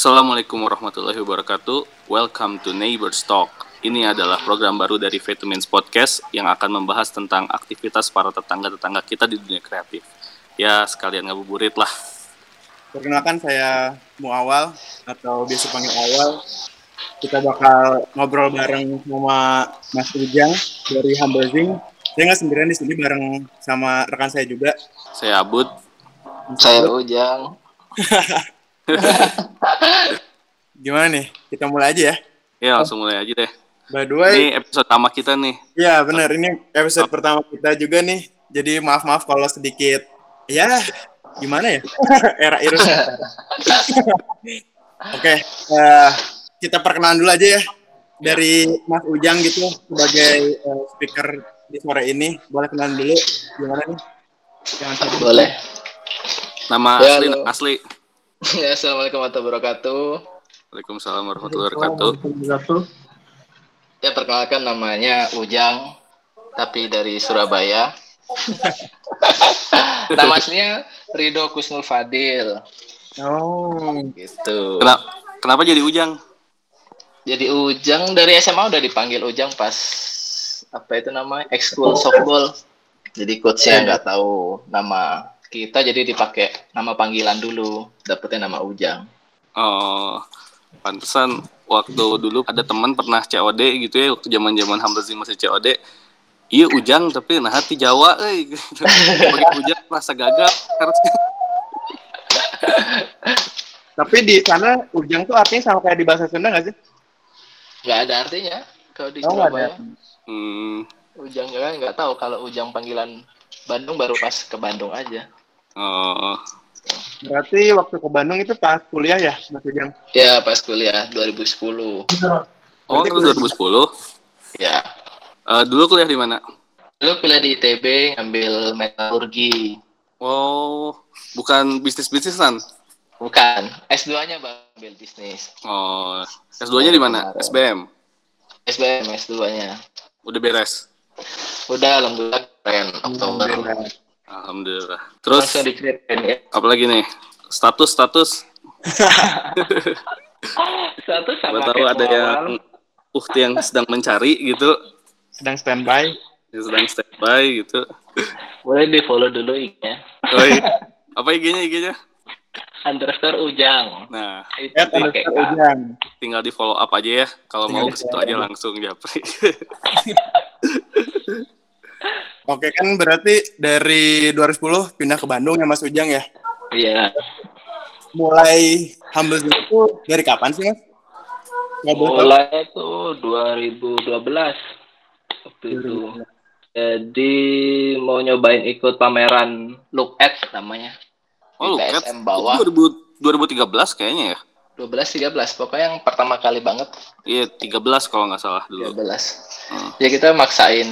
Assalamualaikum warahmatullahi wabarakatuh. Welcome to Neighbors Talk. Ini adalah program baru dari Vitamins Podcast yang akan membahas tentang aktivitas para tetangga-tetangga kita di dunia kreatif. Ya, sekalian ngabuburit lah. Perkenalkan saya Muawal atau biasa panggil Awal. Kita bakal ngobrol bareng sama Mas Ujang dari Hambazing. Saya nggak sendirian di sini bareng sama rekan saya juga. Saya Abud. Saya Ujang. Gimana nih? Kita mulai aja ya. Ya, langsung mulai aja deh. By the way, Ini episode pertama kita nih. ya benar ini episode pertama kita juga nih. Jadi maaf-maaf kalau sedikit ya gimana ya? Era irus. Oke, eh, kita perkenalan dulu aja ya. Dari Mas Ujang gitu sebagai eh, speaker di sore ini. Boleh kenalan dulu gimana nih? Jangan Boleh. Nama Ya, asli, asli. Ya, Assalamualaikum warahmatullahi wabarakatuh. Waalaikumsalam warahmatullahi wabarakatuh. Ya, perkenalkan namanya Ujang, tapi dari Surabaya. Nama aslinya Rido Kusnul Fadil. Oh, Gitu. Kenapa, kenapa jadi Ujang? Jadi Ujang dari SMA udah dipanggil Ujang pas apa itu namanya ekskul softball. Jadi coachnya nggak tahu nama kita, jadi dipakai nama panggilan dulu. Dapetnya nama Ujang. Oh, pantesan waktu dulu ada teman pernah COD gitu ya, waktu zaman-zaman Hamzah masih COD. Iya Ujang tapi nah hati Jawa eh gitu. Bagi Ujang rasa gagal harusnya. tapi di sana Ujang tuh artinya sama kayak di bahasa Sunda nggak sih? Nggak ada artinya kalau di Oh. Surabaya. Hmm, Ujang kan nggak tahu kalau Ujang panggilan Bandung baru pas ke Bandung aja. Oh, Berarti waktu ke Bandung itu pas kuliah ya, Mas Ujang? Ya pas kuliah 2010. oh itu 2010. Ya. Eh, dulu kuliah di mana? Lu kuliah di ITB ngambil metalurgi. Oh, bukan bisnis-bisnisan. Bukan. S2-nya Bang ambil bisnis. Oh, S2-nya di mana? SBM. SBM S2-nya. Udah beres. Udah alhamdulillah keren Oktober. Alhamdulillah. Terus Langsung dikirimin ya. apalagi nih? Status status. Satu sama Gak tahu ada yang ukti yang sedang mencari gitu, Sedang standby. yang sedang standby gitu. Boleh di follow dulu IG-nya. Oh, iya. Apa IG-nya IG-nya? Underscore Ujang. Nah, Itu Ya. Ujang. tinggal di follow up aja ya. Kalau mau ke situ aja langsung japri. Oke kan berarti dari 2010 pindah ke Bandung ya Mas Ujang ya? Iya. Mulai humble itu dari kapan sih Mas? Nggak. Mulai tuh 2012 waktu itu. Jadi mau nyobain ikut pameran Look at namanya. Oh, Kat, TSM bawah. 2000 2013 kayaknya ya. 12 13 pokoknya yang pertama kali banget Iya, 13 kalau nggak salah dulu. 13. Hmm. Ya kita maksain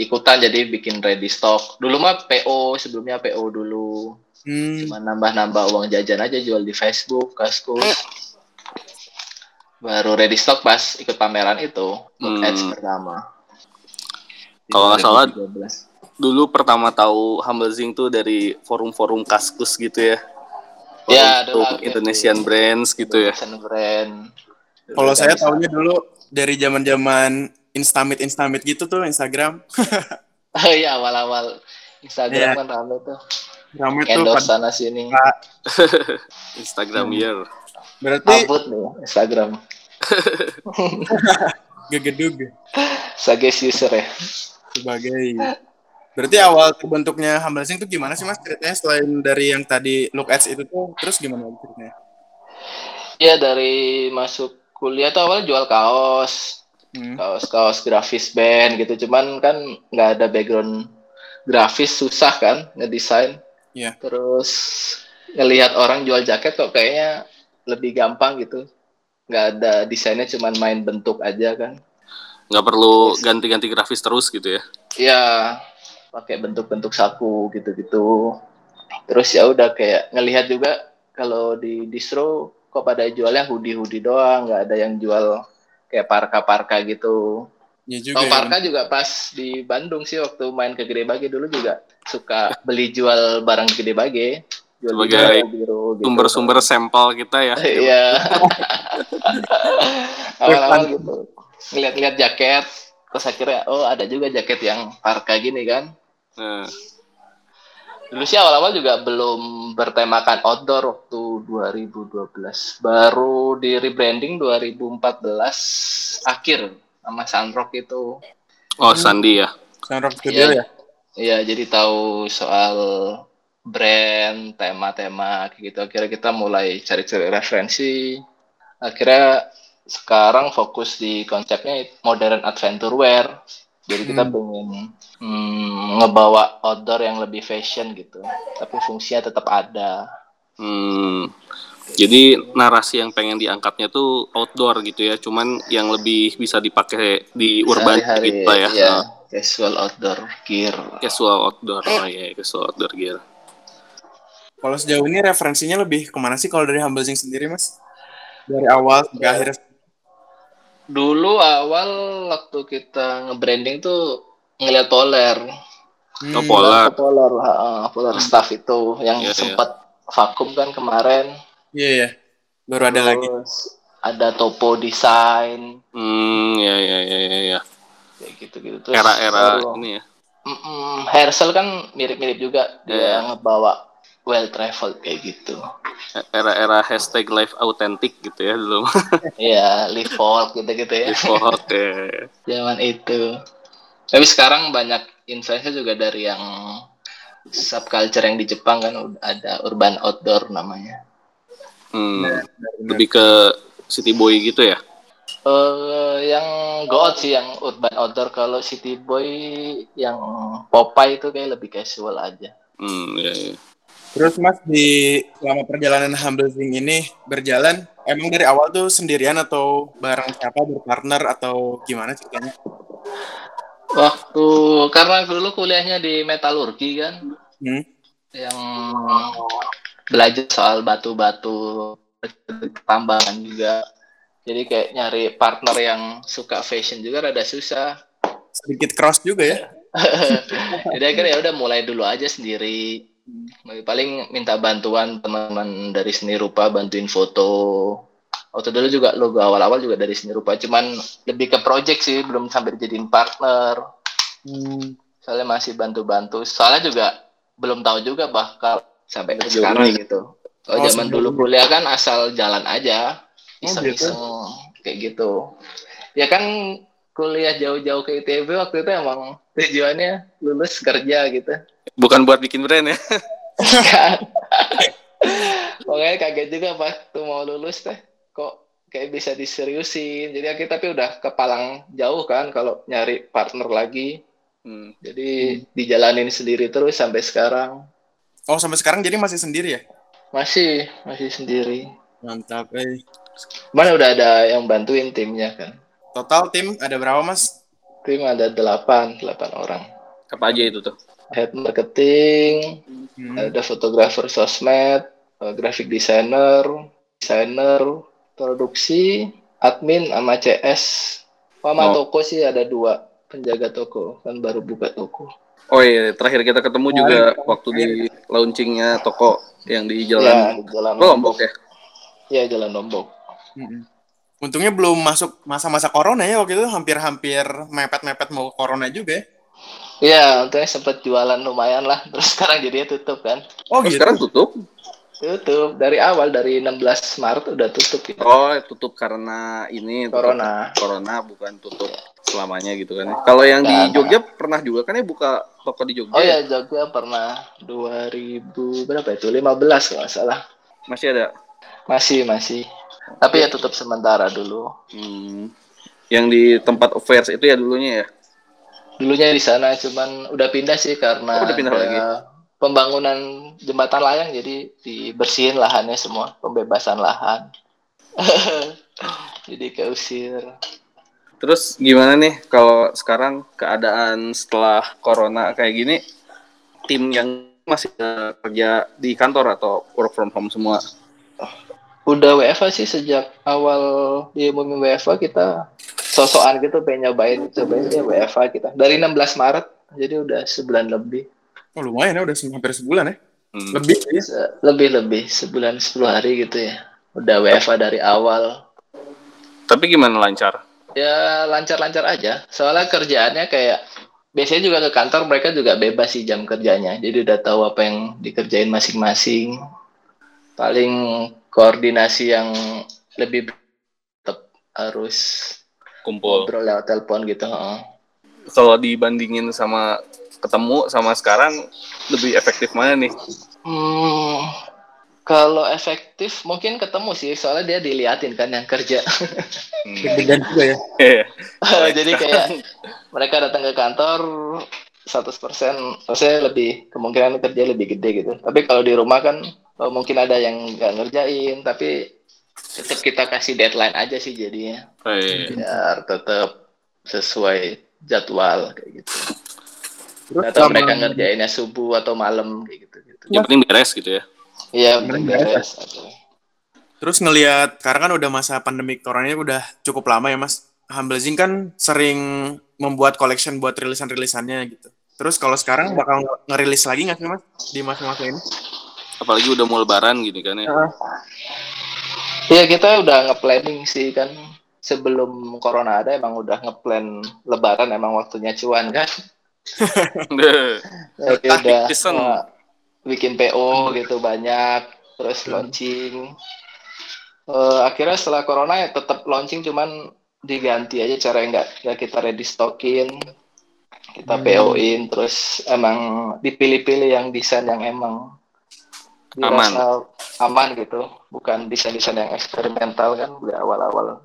ikutan jadi bikin ready stock. Dulu mah PO, sebelumnya PO dulu. Hmm, Cuma nambah-nambah uang jajan aja jual di Facebook, Kaskus. Baru ready stock pas ikut pameran itu, Look Hmm. Ads pertama. Kalau nggak salah, 2013. Dulu pertama tahu Humblezing tuh dari forum-forum kaskus gitu ya. Ya, ada Forum lah, kayak Indonesian gitu. Brands gitu ya. Indonesian brand. kalau saya tahunya dulu dari zaman-zaman Instamit Instamit gitu tuh Instagram. Oh iya awal-awal Instagram Iya. kan rame tuh. Rame tuh Endorse pada sana sini. Instagram Hmm. year. berarti Abut nih Instagram. gegedug Sebagai user ya. sebagai Berarti awal terbentuknya Humblesing tuh gimana sih Mas ceritanya selain dari yang tadi look ads itu tuh terus gimana ceritanya? Ya dari masuk kuliah tuh awal jual kaos, Hmm. kaos-kaos grafis band gitu. Cuman kan nggak ada background grafis susah kan ngedesain. Iya. Terus ngelihat orang jual jaket kok kayaknya lebih gampang gitu. Nggak ada desainnya cuman main bentuk aja kan. Nggak perlu ganti-ganti grafis terus gitu ya. Ya pakai bentuk-bentuk saku gitu-gitu. Terus ya udah kayak ngelihat juga kalau di distro kok pada jualnya hoodie-hoodie doang, nggak ada yang jual kayak parka-parka gitu. Ya juga. Ya. parka juga pas di Bandung sih waktu main ke Gede Bage dulu juga suka beli jual barang Gede Bage. Jual Sebagai biru gitu. Sumber-sumber sampel kita ya. Iya. Awal-awal gitu. Ngeliat-ngeliat jaket, terus akhirnya oh ada juga jaket yang parka gini kan. Nah, Dulu sih awal-awal juga belum bertemakan outdoor waktu 2012. Baru di rebranding 2014 akhir sama Sunrock itu. oh Sandi ya. Sunrock Studio Iya. ya? Iya, jadi tahu soal brand, tema-tema kayak gitu. Akhirnya kita mulai cari-cari referensi. Akhirnya sekarang fokus di konsepnya modern adventure wear. Jadi kita Hmm. pengen hmm, ngebawa outdoor yang lebih fashion gitu. Tapi fungsinya tetap ada. Hmm. Jadi narasi yang pengen diangkatnya tuh outdoor gitu ya, cuman yang lebih bisa dipakai di urban Sehari-hari, gitu lah ya. iya, Nah, casual outdoor gear. Casual outdoor, oh iya casual outdoor gear. Kalau sejauh ini referensinya lebih ke mana sih kalau dari Humble Zing sendiri, Mas? Dari awal sampai akhir. Dulu awal waktu kita nge-branding tuh ngeliat Polar. Oh, Polar. Polar, ha, Polar staff itu yang Iya, iya. sempat vakum kan kemarin. Iya, iya. Baru ada lagi. Terus ada Topo Design Hmm, ya ya ya ya ya. kayak gitu-gitu. Terus Era-era baru- ini ya. Mm-mm, Herschel kan mirip-mirip juga dia Iya. ngebawa well traveled kayak gitu. Era-era hashtag live authentic gitu ya dulu. Iya, live folk gitu-gitu ya. Default ya. Zaman itu. Tapi sekarang banyak influencer juga dari yang subculture yang di Jepang kan udah ada urban outdoor namanya. Hmm, lebih ke city boy gitu ya. Eh yang go out sih yang urban outdoor kalau city boy yang Popeye itu kayak lebih casual aja. Hmm, ya, ya. Terus Mas di selama perjalanan Humble Zing ini berjalan, emang dari awal tuh sendirian atau bareng siapa berpartner atau gimana ceritanya? Waktu karena dulu kuliahnya di metalurgi kan Hmm? yang belajar soal batu-batu tambangan juga. Jadi kayak nyari partner yang suka fashion juga rada susah. Sedikit cross juga ya? Jadi akhirnya ya udah mulai dulu aja sendiri. Paling minta bantuan teman-teman dari seni rupa bantuin foto. Waktu dulu juga logo awal-awal juga dari seni rupa, cuman lebih ke project sih, belum sampai dijadiin partner. Hmm. Soalnya masih bantu-bantu. Soalnya juga belum tahu juga bakal sampai ke sekarang gitu. Kalau Oh, zaman sebelum- dulu kuliah kan asal jalan aja, Oh, iseng-iseng kayak gitu. Ya kan kuliah jauh-jauh ke ITB waktu itu emang tujuannya lulus kerja gitu. Bukan buat bikin brand ya. Kan. Pokoknya kaget juga waktu mau lulus teh. Kok kayak bisa diseriusin. Jadi kita tapi udah kepalang jauh kan kalau nyari partner lagi. Hmm. Jadi dijalanin sendiri terus sampai sekarang. Oh sampai sekarang jadi masih sendiri ya? Masih, masih sendiri. Mantap. Eh. Mana udah ada yang bantuin timnya kan. Total tim ada berapa Mas? Tim ada delapan, delapan orang. Apa aja itu tuh? Head marketing, Hmm. ada fotografer sosmed, eh, graphic designer, desainer, produksi, admin, sama CS. Sama Oh. toko sih ada dua penjaga toko kan baru buka toko. Oh iya, terakhir kita ketemu Kemarin, juga kemarin. waktu di launchingnya toko yang di Ya, jalan di jalan Lombok ya. Ya, jalan Lombok. Untungnya belum masuk masa-masa corona ya waktu itu hampir-hampir mepet-mepet mau corona juga ya. Iya, untungnya sempat jualan lumayan lah. Terus sekarang jadinya tutup kan. Oh Oh, gitu. sekarang tutup? Tutup dari awal dari 16 Maret udah tutup gitu. Oh, tutup karena ini tutup Corona. Corona bukan tutup selamanya gitu kan ya. Kalau yang di Nggak, Jogja pernah juga kan ya buka toko di Jogja. Oh ya? ya Jogja pernah 2000 berapa itu? 15 kalau nggak salah. Masih ada. Masih masih. Tapi ya tutup sementara dulu. Hmm. Yang di tempat affairs itu ya dulunya ya. Dulunya di sana cuman udah pindah sih karena Oh, udah pindah ada lagi. Pembangunan jembatan layang jadi dibersihin lahannya semua, pembebasan lahan. jadi keusir. Terus gimana nih kalau sekarang keadaan setelah corona kayak gini tim yang masih kerja di kantor atau work from home semua? Udah WFA sih sejak awal diumumin WFA kita sosokan gitu pengen nyobain cobain ya WFA kita dari 16 Maret jadi udah sebulan lebih. Oh lumayan ya udah hampir sebulan ya. Hmm. Lebih ya. Lebih lebih sebulan 10 hari gitu ya udah WFA dari awal Tapi gimana lancar? ya lancar-lancar aja soalnya kerjaannya kayak biasanya juga ke kantor mereka juga bebas sih jam kerjanya jadi udah tahu apa yang dikerjain masing-masing paling koordinasi yang lebih tetap harus Kumpul. ngobrol lewat telepon gitu heeh. Kalau dibandingin sama ketemu sama sekarang lebih efektif mana nih? Hmm, kalau efektif mungkin ketemu sih soalnya dia diliatin kan yang kerja Hmm. Juga ya. Iya. jadi kayak mereka datang ke kantor 100% maksudnya lebih kemungkinan kerja lebih gede gitu tapi kalau di rumah kan oh, mungkin ada yang nggak ngerjain tapi tetap kita kasih deadline aja sih jadinya Eh, biar tetap sesuai jadwal kayak gitu Terus atau sama- mereka ngerjainnya subuh atau malam kayak gitu gitu yang penting beres gitu ya. iya Bener, beres aja. Terus ngelihat sekarang kan udah masa pandemi corona ini udah cukup lama ya Mas. Humble Zing kan sering membuat collection buat rilisan-rilisannya gitu. Terus kalau sekarang bakal nge- ngerilis lagi nggak sih Mas di masa-masa ini? Apalagi udah mau lebaran gini kan ya. Iya kita udah nge-planning sih kan sebelum corona ada emang udah nge-plan lebaran emang waktunya cuan kan. Jadi Ah, udah. uh, bikin PO gitu banyak terus launching. Eh, akhirnya setelah corona ya tetap launching cuman diganti aja cara yang nggak nggak kita ready stockin kita Hmm. PO-in terus emang dipilih-pilih yang desain yang emang dirasa aman gitu. Bukan desain-desain yang eksperimental kan di awal-awal.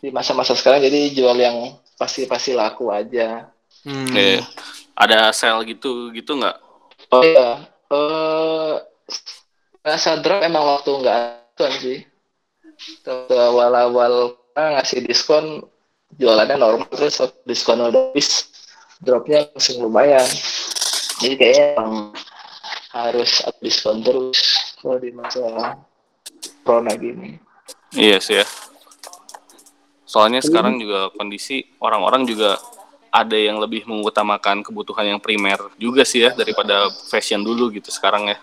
Di masa-masa sekarang jadi jual yang pasti-pasti laku aja Hmm. Oke. Ada sale gitu gitu nggak? oh iya eh rasa drop emang waktu nggak ada sih waktu awal-awal ngasih diskon jualannya normal terus diskon udah habis dropnya langsung lumayan jadi kayaknya emang harus ada diskon terus kalau di masa corona gini Iya sih ya. Soalnya sekarang juga kondisi orang-orang juga ada yang lebih mengutamakan kebutuhan yang primer juga sih ya daripada fashion dulu gitu sekarang ya.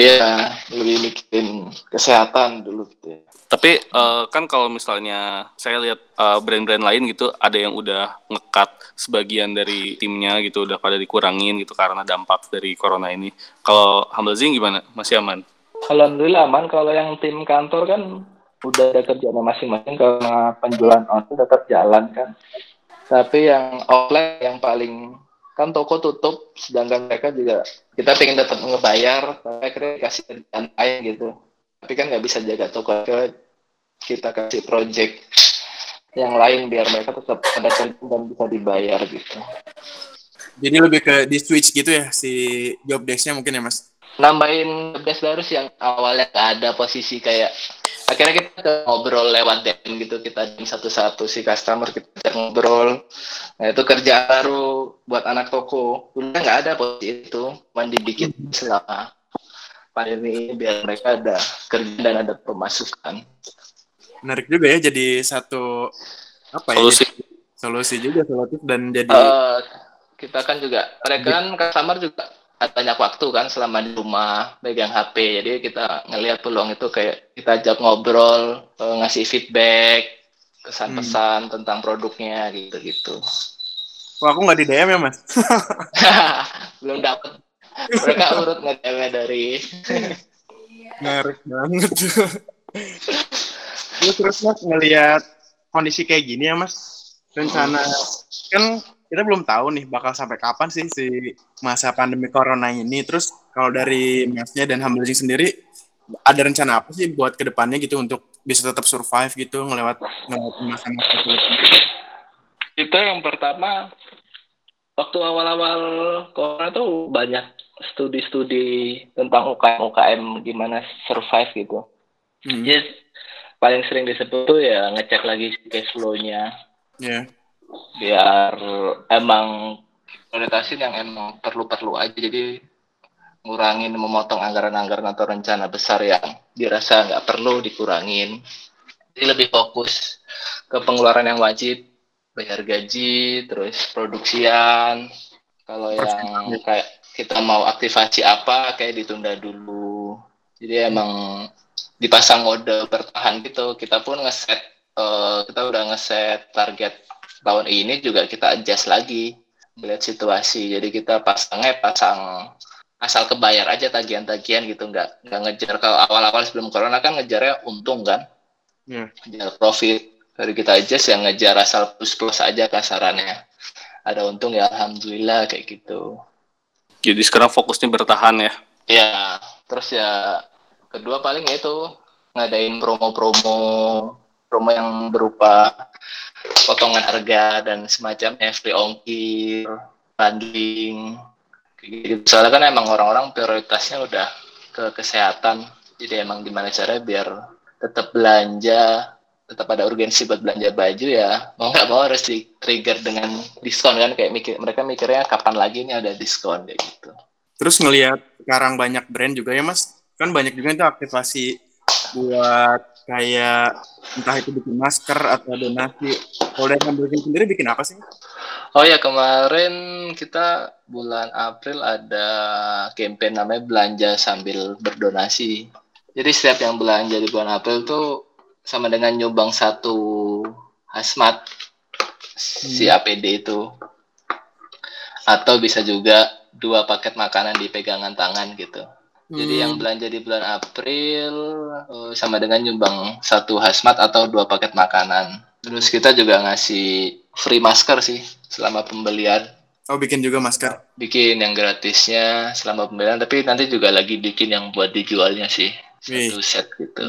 Iya, lebih mikirin kesehatan dulu gitu ya. Tapi eh, kan kalau misalnya saya lihat eh, brand-brand lain gitu ada yang udah ngekat sebagian dari timnya gitu udah pada dikurangin gitu karena dampak dari corona ini. Kalau Humble Zing gimana? Masih aman? Alhamdulillah aman kalau yang tim kantor kan udah ada kerjanya masing-masing karena penjualan online tetap jalan kan. Tapi yang offline yang paling kan toko tutup sedangkan mereka juga kita pengen tetap ngebayar tapi akhirnya dikasih kerjaan lain gitu tapi kan nggak bisa jaga toko akhirnya kita kasih project yang lain biar mereka tetap ada kerjaan dan bisa dibayar gitu Jadi lebih ke di switch gitu ya si job desk-nya mungkin ya Mas. nambahin desk baru sih yang awalnya nggak ada posisi kayak akhirnya kita ngobrol lewat DM gitu kita DM satu-satu si customer kita ngobrol nah itu kerja baru buat anak toko dulu nggak ada posisi itu cuma dibikin selama pandemi ini biar mereka ada kerja dan ada pemasukan Menarik juga ya jadi satu apa ya? Solusi. jadi solusi juga solutif dan jadi Eh, kita kan juga mereka kan customer juga banyak waktu kan selama di rumah pegang HP jadi kita ngelihat peluang itu kayak kita ajak ngobrol eh, ngasih feedback kesan pesan tentang produknya gitu gitu Wah, aku nggak di DM ya Mas. belum dapat mereka urut nge dari Menarik banget. Terus terus Mas ngelihat kondisi kayak gini ya Mas. Rencana kan kita belum tahu nih bakal sampai kapan sih si masa pandemi corona ini. Terus kalau dari Masnya dan Humble sendiri ada rencana apa sih buat ke depannya gitu untuk bisa tetap survive gitu ngelewat ngelewat masa-masa sulit ini? kita yang pertama waktu awal-awal corona tuh banyak studi-studi tentang UKM UKM gimana survive gitu Hmm, Yes, paling sering disebut tuh ya ngecek lagi cash flow-nya ya. Biar emang prioritasin yang emang perlu-perlu aja jadi ngurangin memotong anggaran-anggaran atau rencana besar yang dirasa nggak perlu dikurangin jadi lebih fokus ke pengeluaran yang wajib bayar gaji terus produksian kalau yang kayak kita mau aktivasi apa kayak ditunda dulu. Jadi emang dipasang mode bertahan gitu. Kita pun ngeset uh, kita udah ngeset target tahun ini juga kita adjust lagi melihat situasi. Jadi kita pasangnya pasang asal kebayar aja tagihan-tagihan gitu. Nggak nggak ngejar kalau awal-awal sebelum corona kan ngejarnya untung kan. Yeah. ngejar profit. Dari kita aja yang ngejar asal plus plus aja kasarannya. Ada untung ya alhamdulillah kayak gitu. Jadi sekarang fokusnya bertahan ya? Ya terus ya kedua paling ya itu ngadain promo-promo promo yang berupa potongan harga dan semacamnya free ongkir bundling gitu. Soalnya kan emang orang-orang prioritasnya udah ke kesehatan. Jadi emang gimana cara biar tetap belanja, tetap ada urgensi buat belanja baju ya. Mau nggak mau harus di trigger dengan diskon kan kayak mikir mereka mikirnya kapan lagi ini ada diskon kayak gitu. Terus ngelihat sekarang banyak brand juga ya Mas. Kan banyak juga itu aktivasi buat kayak entah itu bikin masker atau donasi. Kalau dari sendiri bikin apa sih? Oh ya kemarin kita bulan April ada campaign namanya belanja sambil berdonasi. Jadi setiap yang belanja di bulan April tuh sama dengan nyumbang satu hazmat hmm. si APD itu. Atau bisa juga dua paket makanan di pegangan tangan gitu. Hmm. Jadi yang belanja di bulan April uh, sama dengan nyumbang satu hazmat atau dua paket makanan. Terus kita juga ngasih free masker sih selama pembelian. Oh, bikin juga masker? Bikin yang gratisnya selama pembelian, tapi nanti juga lagi bikin yang buat dijualnya sih. Satu set gitu.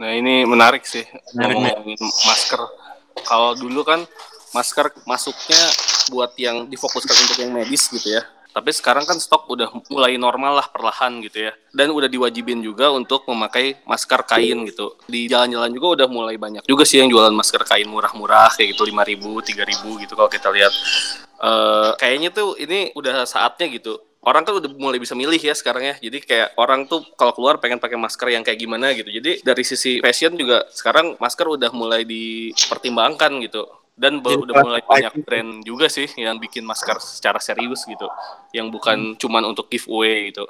Nah, ini menarik sih ngomongin masker. Kalau dulu kan masker masuknya buat yang difokuskan untuk yang medis gitu ya. Tapi sekarang kan stok udah mulai normal lah perlahan gitu ya. Dan udah diwajibin juga untuk memakai masker kain gitu. Di jalan-jalan juga udah mulai banyak juga sih yang jualan masker kain murah-murah kayak gitu 5000, 3000 gitu kalau kita lihat. Uh, kayaknya tuh ini udah saatnya gitu orang kan udah mulai bisa milih ya sekarang ya. Jadi kayak orang tuh kalau keluar pengen pakai masker yang kayak gimana gitu. Jadi dari sisi fashion juga sekarang masker udah mulai dipertimbangkan gitu dan Jadi udah mulai banyak brand juga sih yang bikin masker secara serius gitu. Yang bukan hmm. cuman untuk giveaway gitu.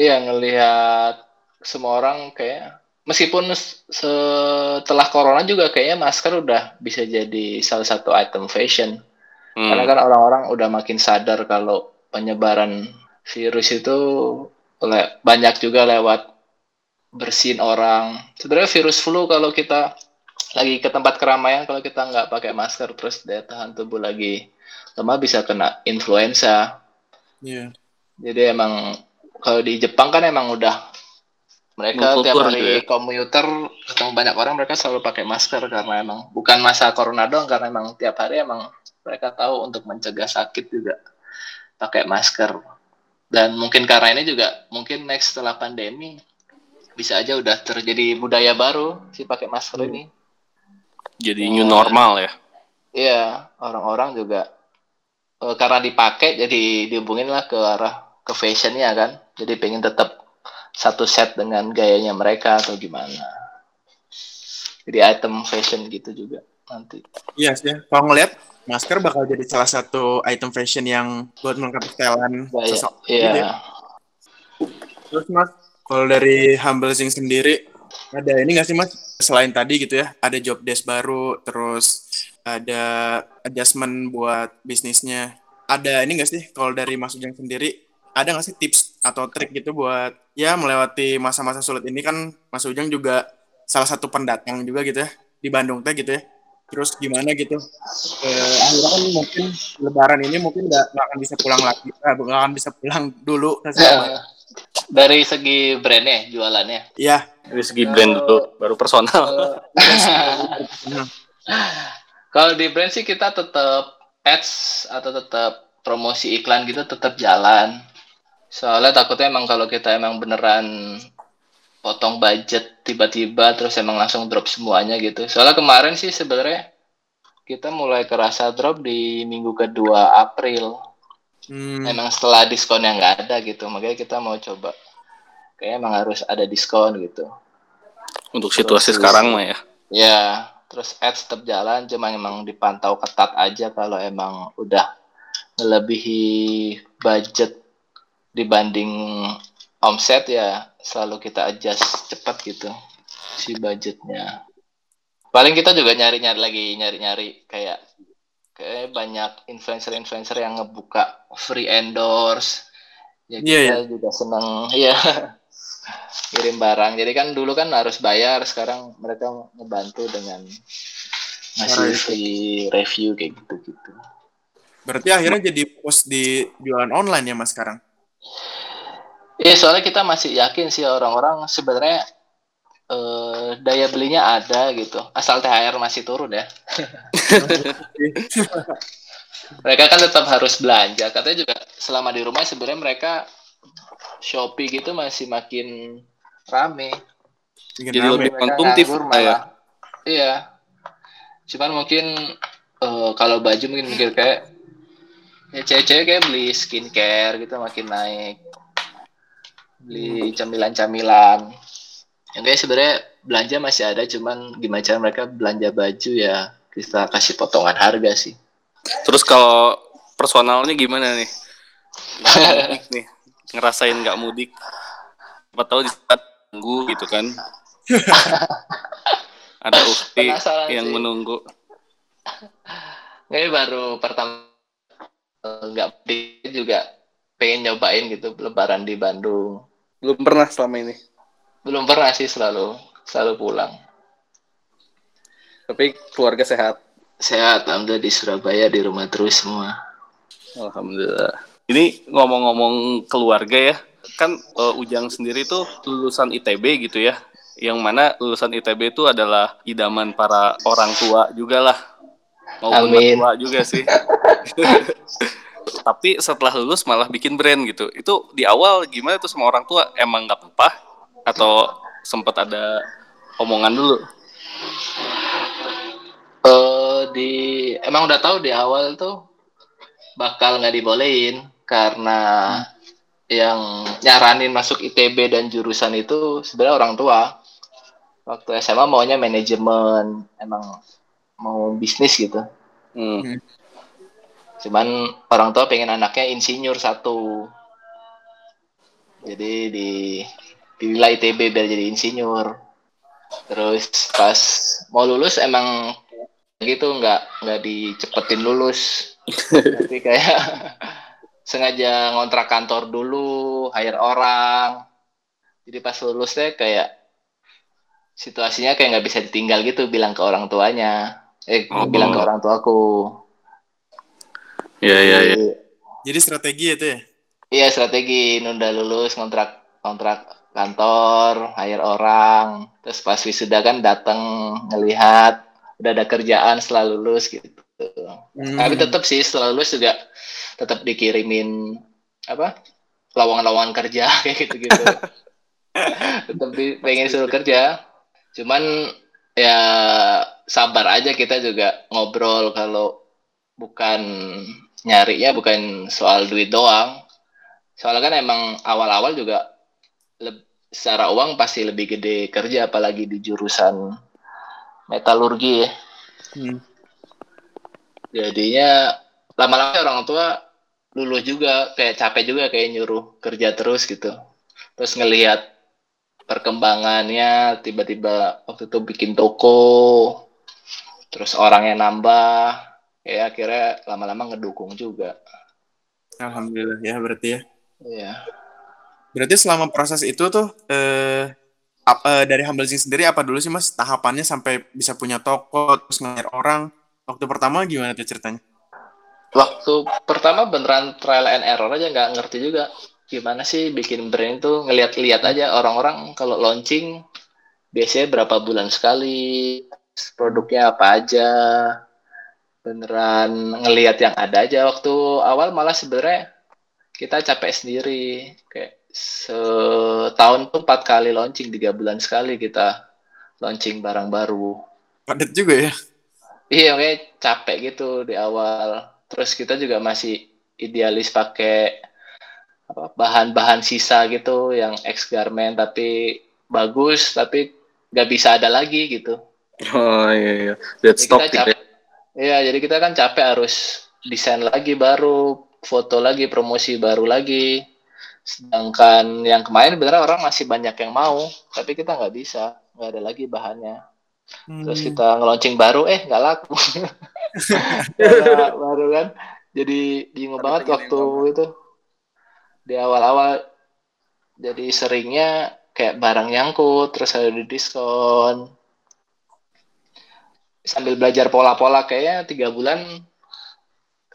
Iya ngelihat semua orang kayak meskipun setelah corona juga kayaknya masker udah bisa jadi salah satu item fashion. Hmm. karena kan orang-orang udah makin sadar kalau penyebaran virus itu oleh banyak juga lewat bersihin orang. Sebenarnya virus flu kalau kita lagi ke tempat keramaian kalau kita nggak pakai masker terus daya tahan tubuh lagi lemah bisa kena influenza. Iya. Yeah. Jadi emang kalau di Jepang kan emang udah mereka tiap hari ya. komuter ketemu banyak orang mereka selalu pakai masker karena emang bukan masa corona doang karena emang tiap hari emang mereka tahu untuk mencegah sakit juga pakai masker dan mungkin karena ini juga mungkin next setelah pandemi bisa aja udah terjadi budaya baru si pakai masker hmm. ini jadi new normal ya. Iya orang-orang juga uh, karena dipakai jadi dihubungin lah ke arah ke fashionnya kan. Jadi pengen tetap satu set dengan gayanya mereka atau gimana. Jadi item fashion gitu juga nanti. Iya yes, sih kalau ngeliat masker bakal jadi salah satu item fashion yang buat melengkapi stylean seseorang iya. Gitu ya. terus mas kalau dari Humble Zing sendiri ada ini nggak sih mas? Selain tadi gitu ya ada job desk baru terus ada adjustment buat bisnisnya. Ada ini nggak sih kalau dari Mas Ujang sendiri ada nggak sih tips atau trik gitu buat ya melewati masa-masa sulit ini? Kan Mas Ujang juga salah satu pendatang juga gitu ya di Bandung teh gitu ya. Terus gimana gitu? Eh, akhirnya kan mungkin Lebaran ini mungkin nggak akan bisa pulang lagi nggak akan bisa pulang dulu dari segi brandnya jualannya? Iya. Dari segi brand dulu baru personal. kalau di brand sih kita tetap ads atau tetap promosi iklan gitu tetap jalan. Soalnya takutnya emang kalau kita emang beneran potong budget tiba-tiba terus emang langsung drop semuanya gitu. Soalnya kemarin sih sebenarnya kita mulai kerasa drop di minggu kedua April Hmm. Emang setelah diskon yang nggak ada gitu, makanya kita mau coba. Kayak emang harus ada diskon gitu. Untuk situasi terus, sekarang mah ya. Ya, terus ads tetap jalan, cuma emang dipantau ketat aja kalau emang udah melebihi budget dibanding omset ya selalu kita adjust cepat gitu si budgetnya paling kita juga nyari-nyari lagi nyari-nyari kayak kayak banyak influencer-influencer yang ngebuka free endorse ya kita Iya, iya. juga seneng iya kirim barang jadi kan dulu kan harus bayar sekarang mereka ngebantu dengan ngasih free review kayak gitu gitu Berarti akhirnya jadi post di jualan online ya mas sekarang? Iya, soalnya kita masih yakin sih orang-orang sebenarnya eh, daya belinya ada gitu. Asal THR masih turun ya. mereka kan tetap harus belanja. Katanya juga selama di rumah sebenarnya mereka Shopee gitu masih makin rame. Jadi rame. lebih konsumtif ya. Iya. Cuman mungkin eh, kalau baju mungkin mikir kayak ya cewek-cewek kayak beli skincare gitu makin naik. Beli camilan-camilan. Yang kayak sebenarnya belanja masih ada cuman gimana cara mereka belanja baju ya kita kasih potongan harga sih. Terus kalau personalnya gimana nih? Nih, ngerasain nggak mudik. Siapa tahu di saat tunggu gitu kan. Ada ukti yang sih. menunggu. Ini baru pertama nggak mudik juga pengen nyobain gitu lebaran di Bandung. Belum pernah selama ini. Belum pernah sih selalu selalu pulang. Tapi keluarga sehat. Sehat, alhamdulillah di Surabaya di rumah terus semua. Alhamdulillah. Ini ngomong-ngomong keluarga ya, kan eh, Ujang sendiri tuh lulusan ITB gitu ya, yang mana lulusan ITB itu adalah idaman para orang tua juga lah, maupun Amin. mertua juga sih. Tapi setelah lulus malah bikin brand gitu. Itu di awal gimana tuh sama orang tua? Emang nggak apa-apa? Atau sempat ada omongan dulu? Eh di emang udah tahu di awal tuh bakal nggak dibolehin karena yang nyaranin masuk ITB dan jurusan itu sebenarnya orang tua. Waktu SMA maunya manajemen, emang mau bisnis gitu. Hmm. Cuman orang tua pengen anaknya insinyur satu. Jadi di pilihlah ITB biar jadi insinyur. Terus pas mau lulus emang gitu nggak nggak dicepetin lulus. Tapi kayak sengaja ngontrak kantor dulu, hire orang. Jadi pas lulus deh kayak situasinya kayak nggak bisa ditinggal gitu bilang ke orang tuanya. Eh, Oh. bilang ke orang tuaku. Iya iya iya. Jadi, strategi itu ya? Iya strategi nunda lulus kontrak kontrak kantor hire orang terus pas wisuda kan datang ngelihat udah ada kerjaan setelah lulus gitu. Hmm. tapi tetap sih setelah lulus juga tetap dikirimin apa lowongan-lowongan kerja kayak gitu gitu tetap pengen suruh kerja. Cuman ya sabar aja kita juga ngobrol kalau bukan nyarinya bukan soal duit doang. Soalnya kan emang awal-awal juga secara uang pasti lebih gede kerja apalagi di jurusan metalurgi ya Hmm. jadinya lama-lama orang tua lulus juga kayak capek juga kayak nyuruh kerja terus gitu terus ngelihat perkembangannya tiba-tiba waktu itu bikin toko terus orangnya nambah ya akhirnya lama-lama ngedukung juga Alhamdulillah ya berarti ya. ya Berarti selama proses itu tuh eh, ap- eh, dari Humblezing sendiri apa dulu sih mas tahapannya sampai bisa punya toko terus ngajar orang? Waktu pertama gimana tuh ceritanya? waktu pertama beneran trial and error aja nggak ngerti juga. Gimana sih bikin brand itu ngeliat-liat aja orang-orang kalau launching biasanya berapa bulan sekali produknya apa aja. Beneran ngeliat yang ada aja waktu awal malah sebenarnya kita capek sendiri. Kayak setahun tuh empat kali launching tiga bulan sekali kita launching barang baru Padat juga ya. Iya, kayak capek gitu di awal. Terus kita juga masih idealis pakai apa, bahan-bahan sisa gitu yang ex garment tapi bagus tapi nggak bisa ada lagi gitu. Oh iya iya. Dead Jadi stock kita gitu ya. capek. Iya, jadi kita kan capek harus desain lagi baru, foto lagi, promosi baru lagi. Sedangkan yang kemarin beneran orang masih banyak yang mau, tapi kita nggak bisa, nggak ada lagi bahannya. Terus Hmm. kita ngeluncing baru, eh nggak laku. Baru kan, jadi bingung banget waktu itu di awal-awal. Jadi seringnya kayak barang nyangkut, terus ada di diskon. Sambil belajar pola-pola kayaknya tiga bulan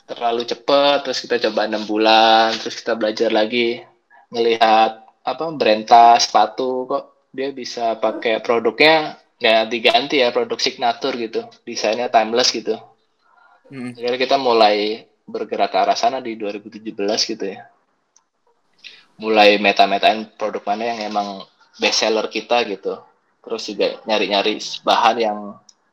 terlalu cepet, terus kita coba enam bulan, terus kita belajar lagi ngelihat apa brand tas, sepatu kok dia bisa pakai produknya ya diganti ya produk signature gitu, desainnya timeless gitu. Hmm. Akhirnya kita mulai bergerak ke arah sana di 2017 gitu ya. Mulai meta-metain produk mana yang emang best seller kita gitu. Terus juga nyari-nyari bahan yang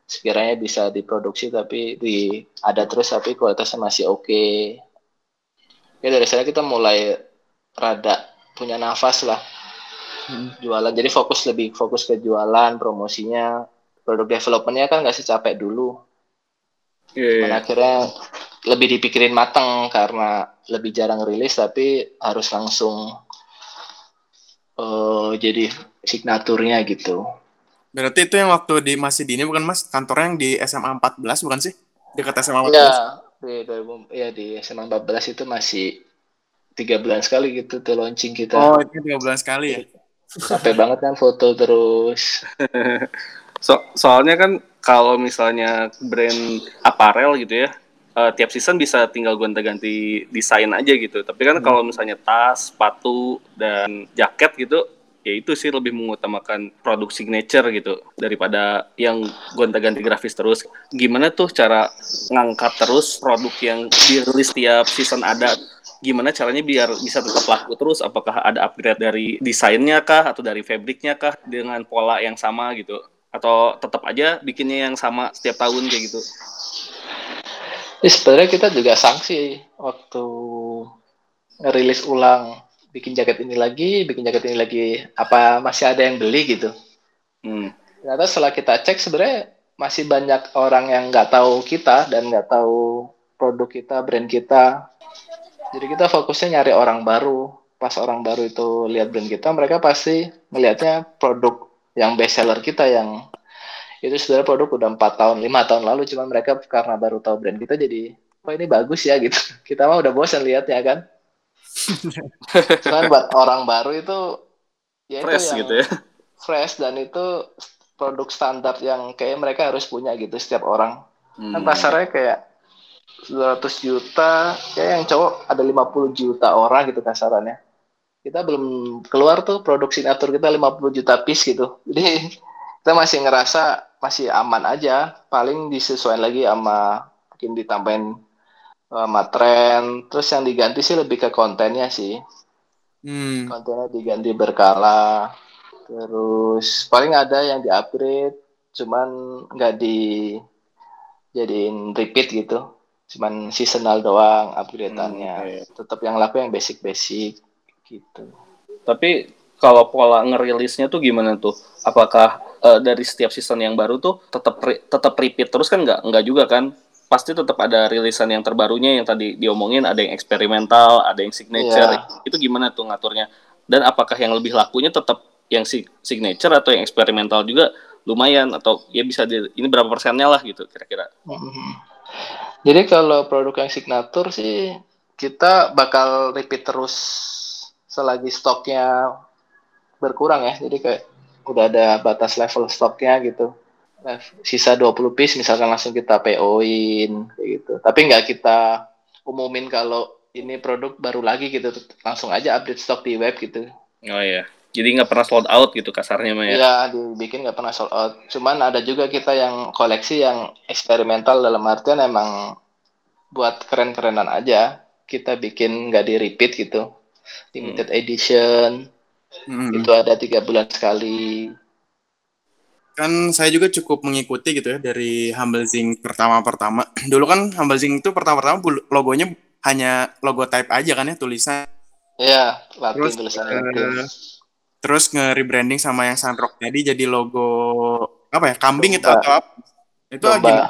sekiranya bisa diproduksi tapi di ada terus tapi kualitasnya masih oke. Ya dari sana kita mulai rada punya nafas lah Hmm. jualan. Jadi fokus lebih fokus ke jualan, promosinya, produk developmentnya kan nggak secapek dulu. Iya, Dan akhirnya lebih dipikirin matang karena lebih jarang rilis tapi harus langsung eh jadi signaturnya gitu. Berarti itu yang waktu di masih di ini bukan Mas? Kantornya yang di SMA 14 bukan sih? Dekat SMA 14. Iya, di 2000 ya di SMA 14 itu masih tiga bulan sekali gitu tuh launching kita. Oh, itu tiga bulan sekali ya. Capek banget kan foto terus. So, soalnya kan kalau misalnya brand aparel gitu ya, eh, tiap season bisa tinggal gonta-ganti desain aja gitu. Tapi kan kalau misalnya tas, sepatu, dan jaket gitu, ya itu sih lebih mengutamakan produk signature gitu daripada yang gonta-ganti grafis terus. Gimana tuh cara ngangkat terus produk yang dirilis tiap season ada? Gimana caranya biar bisa tetap laku terus? Apakah ada upgrade dari desainnya kah atau dari fabriknya kah dengan pola yang sama gitu? Atau tetap aja bikinnya yang sama setiap tahun kayak gitu? Ya, sebenarnya kita juga sanksi waktu ngerilis ulang bikin jaket ini lagi, bikin jaket ini lagi, apa masih ada yang beli gitu. Hmm. Ternyata setelah kita cek sebenarnya masih banyak orang yang nggak tahu kita dan nggak tahu produk kita, brand kita. Jadi kita fokusnya nyari orang baru. Pas orang baru itu lihat brand kita, mereka pasti melihatnya produk yang best seller kita yang itu sebenarnya produk udah empat tahun, lima tahun lalu, cuman mereka karena baru tahu brand kita jadi, wah ini bagus ya gitu. Kita mah udah bosan lihatnya kan. Cuman buat orang baru itu ya itu Fresh yang gitu ya. fresh dan itu produk standar yang kayak mereka harus punya gitu setiap orang. Kan Hmm. pasarnya kayak 200 juta, kayak yang cowok ada 50 juta orang gitu kasarannya. Kita belum keluar tuh produk signature kita 50 juta piece gitu. Jadi kita masih ngerasa masih aman aja, paling disesuaikan lagi sama mungkin ditambahin sama tren. Terus yang diganti sih lebih ke kontennya sih. Hmm. kontennya diganti berkala terus paling ada yang di upgrade cuman nggak di jadiin repeat gitu cuman seasonal doang upgradeannya Hmm, oke. tetap yang laku yang basic basic gitu Tapi kalau pola ngerilisnya tuh gimana tuh? Apakah eh, dari setiap season yang baru tuh tetap re- tetap repeat terus kan nggak nggak juga kan? Pasti tetap ada rilisan yang terbarunya yang tadi diomongin ada yang eksperimental, ada yang signature. Iya. Itu gimana tuh ngaturnya? Dan apakah yang lebih lakunya tetap yang si- signature atau yang eksperimental juga lumayan atau ya bisa di, ini berapa persennya lah gitu kira-kira? Mhm. Jadi kalau produk yang signature sih kita bakal repeat terus selagi stoknya berkurang ya. Jadi kayak udah ada batas level stoknya gitu. Sisa 20 piece misalkan langsung kita PO-in kayak gitu. Tapi nggak kita umumin kalau ini produk baru lagi gitu. Langsung aja update stok di web gitu. Oh iya. Jadi nggak pernah sold out gitu kasarnya mah ya. Iya, dibikin nggak pernah sold out. Cuman ada juga kita yang koleksi yang eksperimental dalam artian emang buat keren-kerenan aja. Kita bikin nggak di repeat gitu. Limited edition. Hmm. Itu ada tiga bulan sekali. Kan saya juga cukup mengikuti gitu ya dari Humble Zing pertama-pertama. Dulu kan Humble Zing itu pertama-pertama logonya hanya logo type aja kan ya tulisan. Ya, Latin Terus tulisan. Terus nge-rebranding sama yang Sunrock tadi jadi logo apa ya? Kambing itu atau apa? Itu Domba. gimana?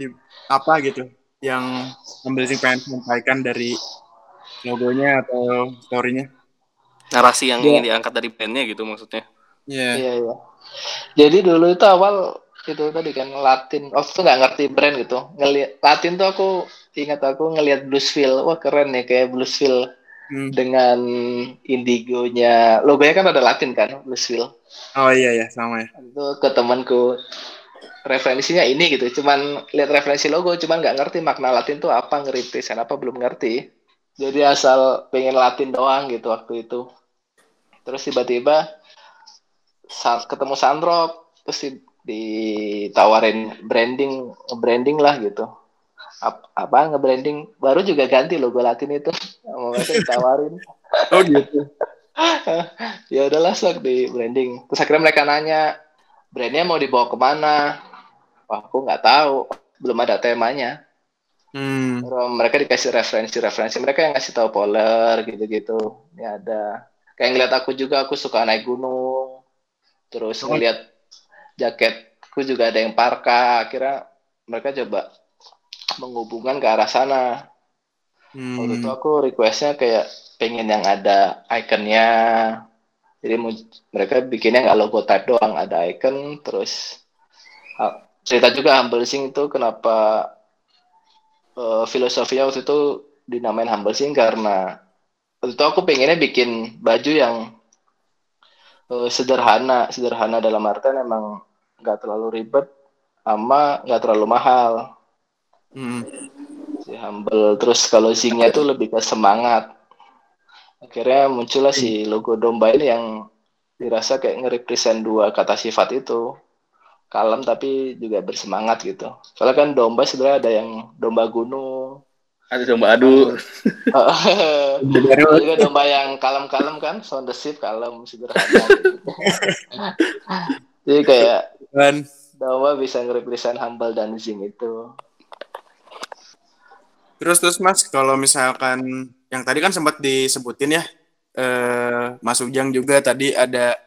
Di apa gitu yang Humble Zing pengen sampaikan dari logonya atau storynya narasi yang ingin diangkat dari bandnya gitu maksudnya Iya. Iya iya. Jadi dulu itu awal itu tadi kan Latin. Waktu itu nggak ngerti brand gitu. Ngeliat Latin tuh aku ingat aku ngelihat Bluesville. Wah keren nih kayak Bluesville Hmm. dengan indigonya. Logonya kan ada Latin kan Bluesville. oh iya ya sama ya Itu ke temanku referensinya ini gitu. Cuman lihat referensi logo, cuman nggak ngerti makna Latin tuh apa, ngerintisan apa belum ngerti. Jadi asal pengen Latin doang gitu waktu itu. Terus tiba-tiba sa- ketemu Sandrock, terus di- ditawarin branding, branding lah gitu. Ap- apa nge-branding. Baru juga ganti logo Latin itu. Sama mereka ditawarin. Oh gitu. Ya udahlah sok di branding. Terus akhirnya mereka nanya brandnya mau dibawa ke mana? Wah aku nggak tahu. Belum ada temanya. Hmm. Terus mereka dikasih referensi-referensi mereka yang ngasih tahu poler gitu-gitu. Ya ada. Kayak ngeliat aku juga aku suka naik gunung. Terus Oh. ngeliat jaketku juga ada yang parka akhirnya mereka coba menghubungkan ke arah sana Hmm. Waktu itu aku requestnya kayak pengen yang ada ikonnya. Jadi mereka bikinnya nggak logo type doang, ada icon. Terus ah, cerita juga Humble Sing itu kenapa eh, filosofinya waktu itu dinamain Humble Sing karena waktu itu aku pengennya bikin baju yang eh, sederhana, sederhana dalam artian emang nggak terlalu ribet, sama nggak terlalu mahal Hmm. si humble. Terus kalau zingnya itu lebih ke semangat. Akhirnya muncullah si logo domba ini yang dirasa kayak nge-represent dua kata sifat itu. Kalem tapi juga bersemangat gitu. Soalnya kan domba sebenarnya ada yang domba gunung. Ada domba adu. Juga domba yang kalem-kalem kan sound the sheep kalem sederhana gitu. jadi kayak kan. domba bisa nge-represent humble dan zing itu Terus terus Mas, kalau misalkan yang tadi kan sempat disebutin ya, eh, Mas Ujang juga tadi ada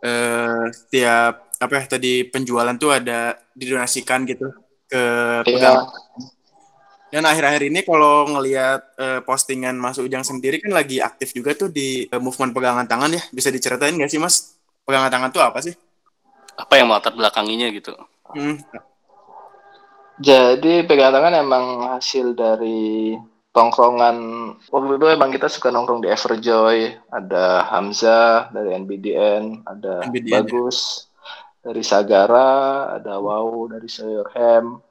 eh, setiap apa ya tadi penjualan tuh ada didonasikan gitu ke pegang. Dan akhir-akhir ini kalau ngelihat eh, postingan Mas Ujang sendiri kan lagi aktif juga tuh di eh, movement pegangan tangan ya. Bisa diceritain nggak sih Mas? Pegangan tangan tuh apa sih? apa yang melatar belakanginya gitu Hmm. Jadi pegangan tangan emang hasil dari tongkrongan waktu itu emang kita suka nongkrong di Everjoy, ada Hamzah dari NBDN, ada NBDN, ya. Bagus dari Sagara, ada Wow dari Sayur Ham.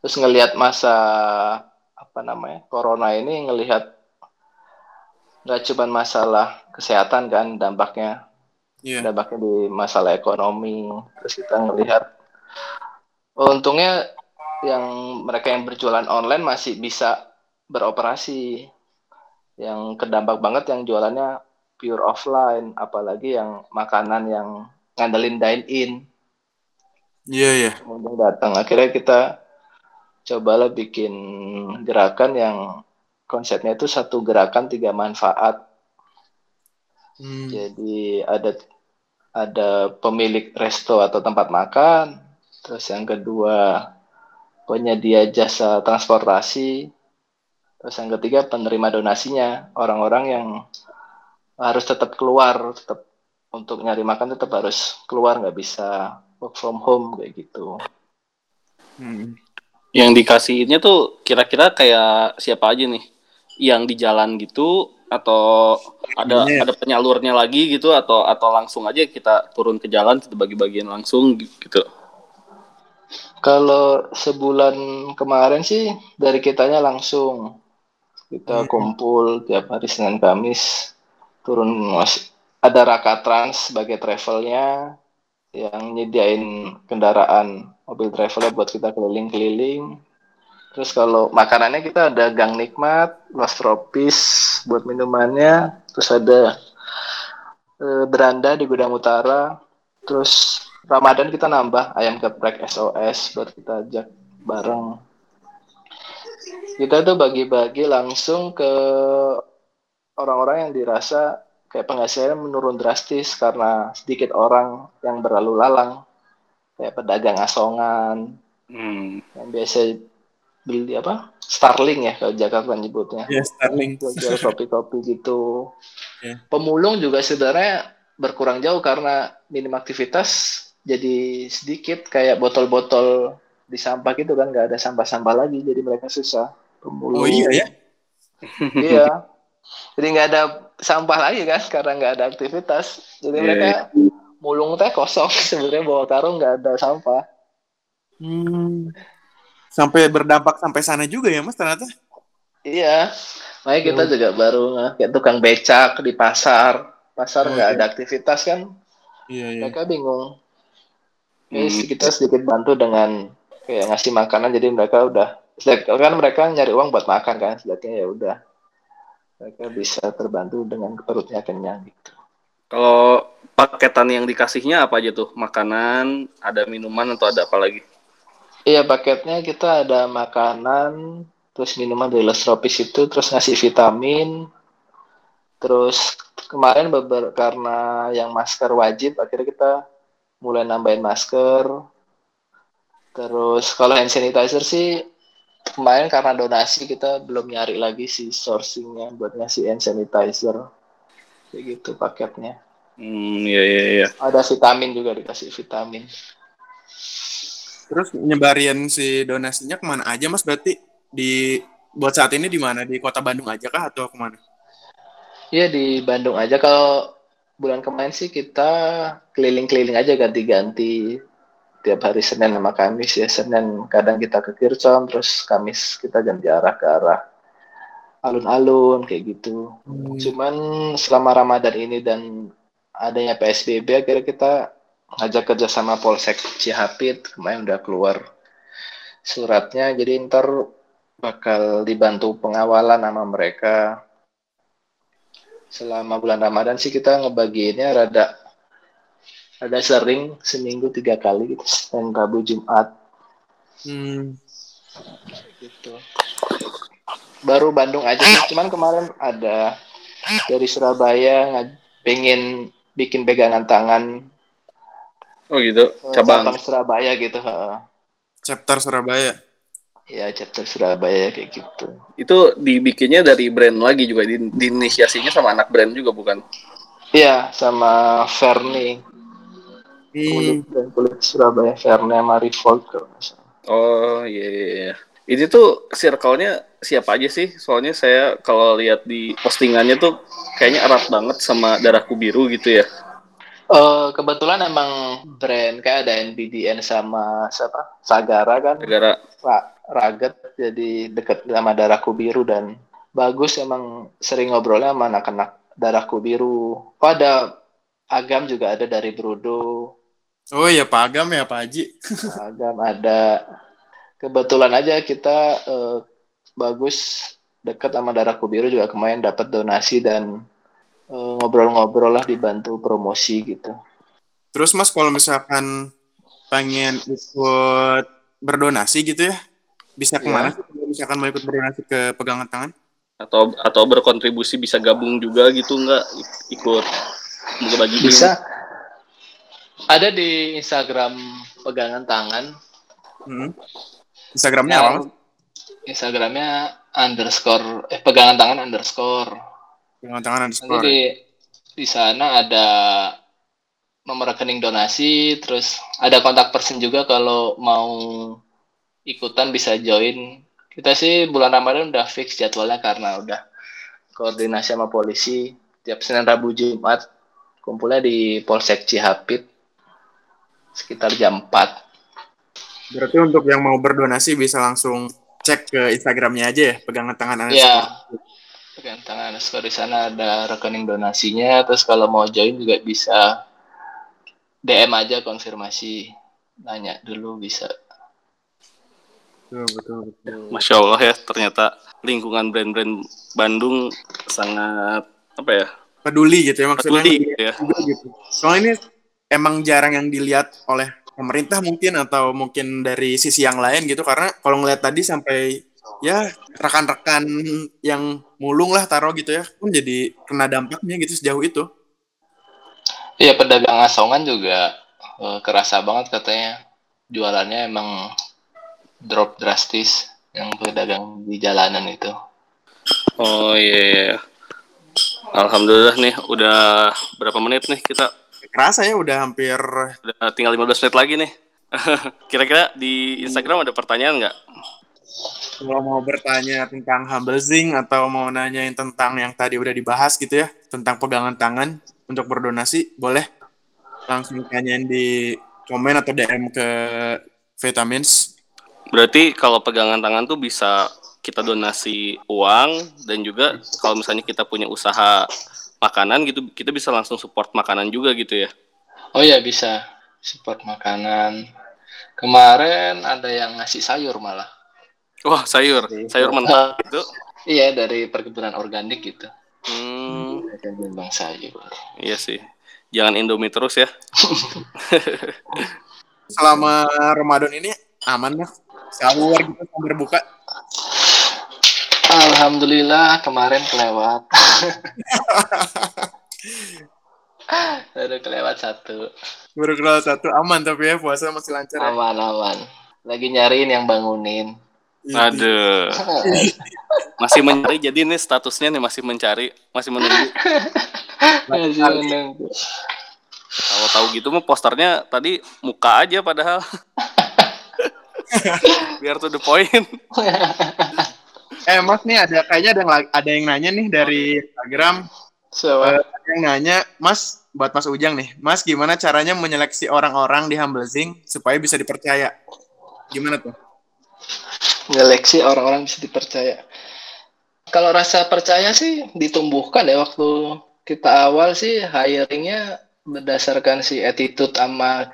Terus ngelihat masa apa namanya Corona ini ngelihat nggak cuma masalah kesehatan kan dampaknya Iya. dampaknya di masalah ekonomi terus kita ngelihat untungnya yang mereka yang berjualan online masih bisa beroperasi yang kedampak banget yang jualannya pure offline apalagi yang makanan yang ngandelin dine in Iya, iya. mudah datang akhirnya kita cobalah bikin gerakan yang konsepnya itu satu gerakan tiga manfaat Hmm. Jadi ada ada pemilik resto atau tempat makan, terus yang kedua penyedia jasa transportasi, terus yang ketiga penerima donasinya orang-orang yang harus tetap keluar, tetap untuk nyari makan tetap harus keluar nggak bisa work from home kayak gitu. Hmm. yang dikasihnya tuh kira-kira kayak siapa aja nih yang di jalan gitu atau ada Iya. ada penyalurnya lagi gitu atau atau langsung aja kita turun ke jalan kita bagi-bagian langsung gitu Kalau sebulan kemarin sih dari kitanya langsung kita Hmm. kumpul tiap hari Senin Kamis turun mas ada Raka Trans sebagai travelnya yang nyediain kendaraan mobil travelnya buat kita keliling-keliling. Terus kalau makanannya kita ada Gang Nikmat, Los Tropis buat minumannya, terus ada eh, beranda di Gudang Utara, terus Ramadan kita nambah ayam geprek SOS buat kita ajak bareng. Kita tuh bagi-bagi langsung ke orang-orang yang dirasa kayak penghasilannya menurun drastis karena sedikit orang yang berlalu lalang kayak pedagang asongan hmm. yang biasa beli apa Starling ya kalau Jakarta nyebutnya Ya, Starling. jual kopi-kopi gitu Ya. pemulung juga sebenarnya berkurang jauh karena minim aktivitas jadi sedikit kayak botol-botol di sampah gitu kan nggak ada sampah-sampah lagi jadi mereka susah pemulung Oh iya ya. Iya. Jadi nggak ada sampah lagi kan karena nggak ada aktivitas. Jadi Iya, mereka mulung teh kosong sebenarnya bawa karung nggak ada sampah. Hmm. Sampai berdampak sampai sana juga ya, Mas ternyata. Iya. Makanya kita Oh. juga baru kayak tukang becak di pasar. Pasar Oh, nggak iya. ada aktivitas kan. Iya, iya. Mereka bingung. Hmm. Jadi kita sedikit bantu dengan kayak ngasih makanan jadi mereka udah kan mereka nyari uang buat makan kan setidaknya ya udah mereka bisa terbantu dengan perutnya kenyang gitu. Kalau paketan yang dikasihnya apa aja tuh? Makanan, ada minuman atau ada apa lagi? Iya paketnya kita ada makanan, terus minuman dari Les Tropis itu, terus ngasih vitamin, terus kemarin beber karena yang masker wajib, akhirnya kita mulai nambahin masker. Terus kalau hand sanitizer sih kemarin karena donasi kita belum nyari lagi sih sourcingnya buat ngasih hand sanitizer, kayak gitu paketnya. Hmm, iya iya iya. Ada vitamin juga dikasih vitamin. Terus nyebarin si donasinya ke mana aja, Mas? Berarti di buat saat ini di mana? Di kota Bandung aja kah atau ke mana? Iya di Bandung aja kalau bulan kemarin sih kita keliling-keliling aja ganti-ganti. Tiap hari Senin sama Kamis ya Senin kadang kita ke Kircon terus Kamis kita ganti arah ke arah alun-alun kayak gitu. Cuman selama Ramadan ini dan adanya PSBB akhirnya kita ngajak kerja sama Polsek Cihapit. Kemarin udah keluar suratnya jadi ntar bakal dibantu pengawalan sama mereka selama bulan Ramadan sih kita ngebagiinnya rada rada sering seminggu tiga kali gitu Senin Rabu Jumat Hmm. gitu baru Bandung aja sih cuman kemarin ada dari Surabaya pengen bikin pegangan tangan Oh gitu, eh, cabang. cabang Surabaya gitu heeh. Chapter Surabaya. Ya chapter Surabaya kayak gitu Itu dibikinnya dari brand lagi juga, di, diinisiasinya sama anak brand juga bukan? iya sama Ferni Hmm. kulit dan kulit Surabaya Ferni sama Revolt kalau. Oh iya iya. iya. Ini tuh circle-nya siapa aja sih? Soalnya saya kalau lihat di postingannya tuh kayaknya erat banget sama darahku biru gitu ya. Eh, kebetulan emang brand kayak ada NBDN sama siapa Sagara kan Negara Ra- Raget jadi deket sama darahku biru dan bagus emang sering ngobrolnya sama anak-anak darahku biru. Oh ada Agam juga ada dari Brudo, Oh iya, Pak Agam ya, Pak Haji. Agam ada. Kebetulan aja kita eh, bagus deket sama darahku biru juga kemarin dapat donasi dan ngobrol-ngobrol lah dibantu promosi gitu. Terus Mas kalau misalkan pengen ikut berdonasi gitu ya, bisa ke mana sih? Kalau misalkan mau ikut berdonasi ke pegangan tangan? atau atau berkontribusi bisa gabung juga gitu nggak ikut berbagi ilmu? Bisa. Ada di Instagram pegangan tangan. Hmm. Instagramnya apa? Mas? Instagramnya underscore eh pegangan tangan underscore. Pegangan tangan Nanti di di sana ada nomor rekening donasi, terus ada kontak person juga kalau mau ikutan bisa join. Kita sih bulan Ramadan udah fix jadwalnya karena udah koordinasi sama polisi tiap Senin Rabu Jumat kumpulnya di Polsek Cihapit sekitar jam 4. Berarti untuk yang mau berdonasi bisa langsung cek ke Instagramnya aja ya, pegangan tangan Iya. Pegang tangan underscore di sana ada rekening donasinya. Terus kalau mau join juga bisa DM aja konfirmasi, nanya dulu bisa. Betul, betul, betul. Masya Allah ya ternyata lingkungan brand-brand Bandung sangat apa ya Peduli gitu ya maksudnya. peduli gitu ya. gitu. Soalnya ini emang jarang yang dilihat oleh pemerintah mungkin atau mungkin dari sisi yang lain gitu karena kalau ngeliat tadi sampai ya rekan-rekan yang mulung lah taruh gitu ya pun jadi kena dampaknya gitu sejauh itu. Iya pedagang asongan juga eh, kerasa banget katanya jualannya emang drop drastis. yang pedagang di jalanan itu. Oh iya. iya. Alhamdulillah nih udah berapa menit nih kita Kerasa ya udah hampir udah tinggal 15 menit lagi nih. Kira-kira di Instagram ada pertanyaan nggak? Kalau mau bertanya tentang humble zing atau mau nanyain tentang yang tadi udah dibahas gitu ya, tentang pegangan tangan untuk berdonasi, boleh langsung tanyain di komen atau DM ke Vitamins. Berarti kalau pegangan tangan tuh bisa kita donasi uang dan juga kalau misalnya kita punya usaha makanan gitu kita bisa langsung support makanan juga gitu ya. Oh ya bisa support makanan. Kemarin ada yang ngasih sayur malah. Wah sayur, sayur mentah itu. Iya dari perkebunan organik gitu. Hmm, nyumbang sayur. iya sih. Jangan Indomie terus ya. Selama Ramadan ini aman ya? Sahur gitu sambil berbuka. Alhamdulillah kemarin kelewat. Baru kelewat satu. Baru kelas satu aman tapi ya puasa masih lancar ya. Aman aman. Lagi nyariin yang bangunin. Aduh, masih mencari jadi nih statusnya nih masih mencari, masih menunggu. Masih menunggu. Kalau tahu gitu mah posternya tadi muka aja padahal. Biar to the point. Eh Mas nih ada kayaknya ada yang ada yang nanya nih dari Instagram. So, Eh, ada yang nanya, Mas, buat Mas Ujang nih, Mas gimana caranya menyeleksi orang-orang di Humble Zing supaya bisa dipercaya? Gimana tuh? Seleksi orang-orang bisa dipercaya. Kalau rasa percaya sih ditumbuhkan ya waktu kita awal sih hiringnya berdasarkan si attitude sama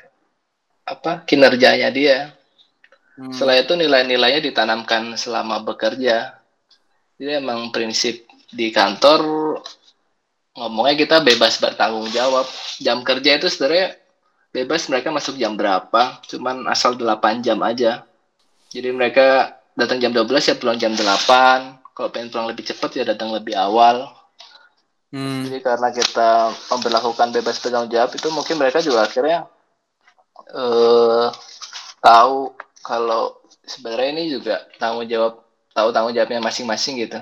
apa kinerjanya dia. Hmm. Setelah itu nilai-nilainya ditanamkan selama bekerja. Jadi emang prinsip di kantor ngomongnya kita bebas bertanggung jawab. Jam kerja itu sebenarnya bebas mereka masuk jam berapa, cuman asal 8 jam aja. Jadi mereka datang jam 12 ya pulang jam 8. Kalau pengen pulang lebih cepat ya datang lebih awal. Hmm. Jadi karena kita memperlakukan bebas bertanggung jawab itu mungkin mereka juga akhirnya eh tahu kalau sebenarnya ini juga tanggung jawab tahu tanggung jawabnya masing-masing gitu.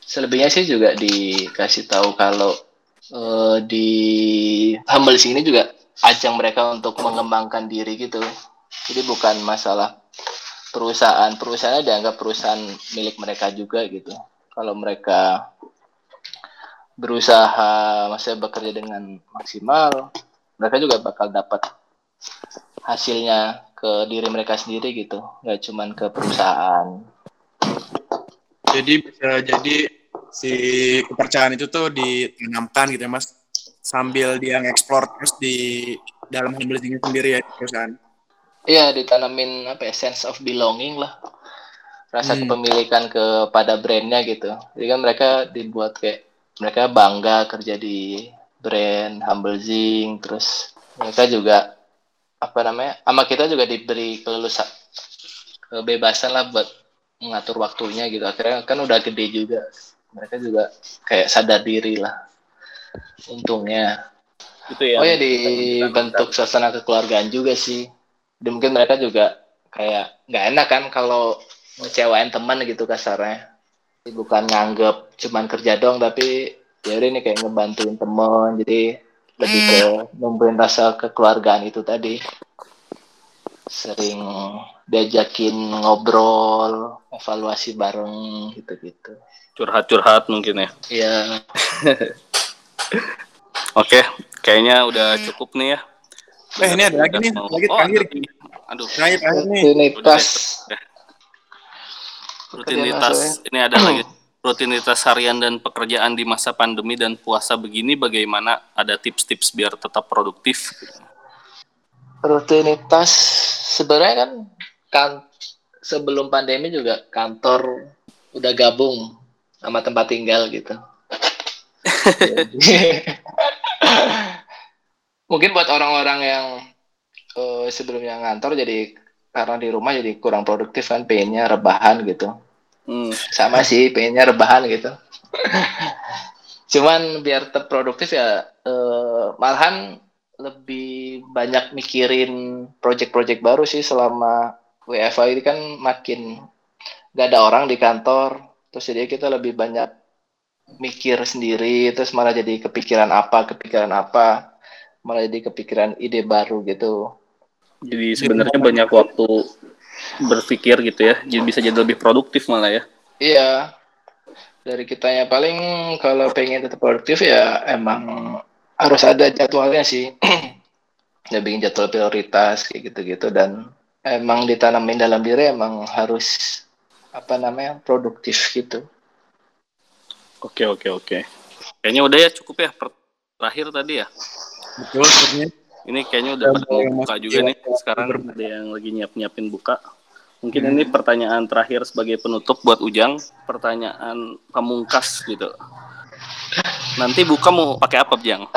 Selebihnya sih juga dikasih tahu kalau eh, di humble sini juga ajang mereka untuk mengembangkan diri gitu. Jadi bukan masalah perusahaan perusahaannya dianggap perusahaan milik mereka juga gitu. Kalau mereka berusaha maksudnya bekerja dengan maksimal mereka juga bakal dapat hasilnya ke diri mereka sendiri gitu nggak cuman ke perusahaan Jadi bisa jadi si kepercayaan itu tuh ditanamkan gitu ya Mas sambil dia nge-explore terus di dalam Zing sendiri ya perusahaan. Iya ditanamin apa ya sense of belonging lah. Rasa Hmm. kepemilikan kepada brandnya gitu. Jadi kan mereka dibuat kayak mereka bangga kerja di brand Humble Zing terus mereka juga apa namanya sama kita juga diberi kelelusan kebebasan lah buat mengatur waktunya gitu. Akhirnya kan udah gede juga. Mereka juga kayak sadar diri lah untungnya. Itu ya. oh ya dibentuk suasana kekeluargaan juga sih dan mungkin mereka juga kayak nggak enak kan kalau ngecewain teman gitu kasarnya. Jadi bukan nganggep cuman kerja doang tapi ya udah ini kayak ngebantuin temen jadi lebih ke numbuhin rasa kekeluargaan itu tadi. Sering diajakin ngobrol evaluasi bareng gitu-gitu. Curhat-curhat mungkin ya. ya Oke, kayaknya udah cukup nih ya. Eh, ini ada lagi nih, mau- lagi Oh, terakhir. Aduh, Terakhir terakhir nih. rutinitas. Rutinitas ini ada lagi. Rutinitas harian dan pekerjaan di masa pandemi dan puasa begini bagaimana? Ada tips-tips biar tetap produktif? Rutinitas sebenarnya kan kan sebelum pandemi juga kantor udah gabung sama tempat tinggal gitu. Mungkin buat orang-orang yang eh, sebelumnya ngantor jadi karena di rumah jadi kurang produktif kan pengennya rebahan gitu. Hmm, Sama sih pengennya rebahan gitu. Cuman biar tetap produktif ya eh, malahan lebih banyak mikirin project-project baru sih selama WFA ini kan makin nggak ada orang di kantor terus jadi kita lebih banyak mikir sendiri terus malah jadi kepikiran apa kepikiran apa malah jadi kepikiran ide baru gitu Jadi sebenarnya banyak waktu berpikir gitu ya. Jadi bisa jadi lebih produktif malah ya. iya dari kitanya paling kalau pengen tetap produktif ya emang harus ada jadwalnya sih ya bikin jadwal prioritas kayak gitu-gitu dan emang ditanamin dalam diri emang harus apa namanya produktif gitu Oke oke oke. Kayaknya udah ya cukup ya terakhir tadi ya. Betul. Ini kayaknya udah pada mau buka juga nih. Sekarang ada yang lagi nyiap-nyiapin buka. Mungkin ini pertanyaan terakhir sebagai penutup buat Ujang. Pertanyaan pamungkas gitu. Nanti buka mau pakai apa, Ujang?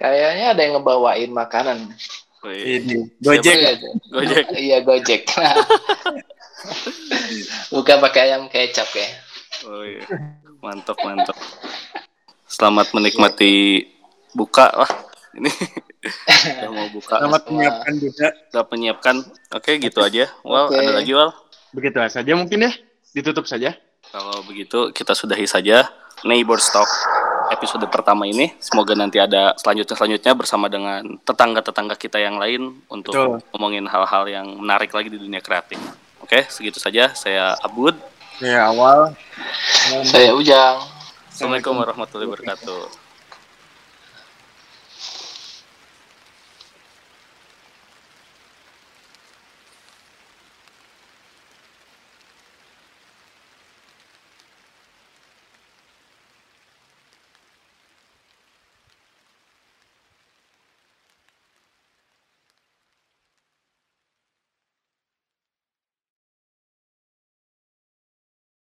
kayaknya ada yang ngebawain makanan Ini, Gojek. Iya, Gojek. iya Gojek bukan pakai ayam kecap ya Oh iya. Mantap, mantap. Selamat menikmati buka lah. Ini udah mau buka, Selamat menyiapkan juga. udah menyiapkan. Oke, gitu aja. Wal, Oke. ada lagi Wal? Begitu saja mungkin ya. Ditutup saja. Kalau begitu kita sudahi saja Neighbor Talk episode pertama ini. Semoga nanti ada selanjutnya selanjutnya bersama dengan tetangga-tetangga kita yang lain untuk Betul. ngomongin hal-hal yang menarik lagi di dunia kreatif. Oke, segitu saja. Saya Abud. Ya awal. saya Ujang Assalamualaikum warahmatullahi wabarakatuh.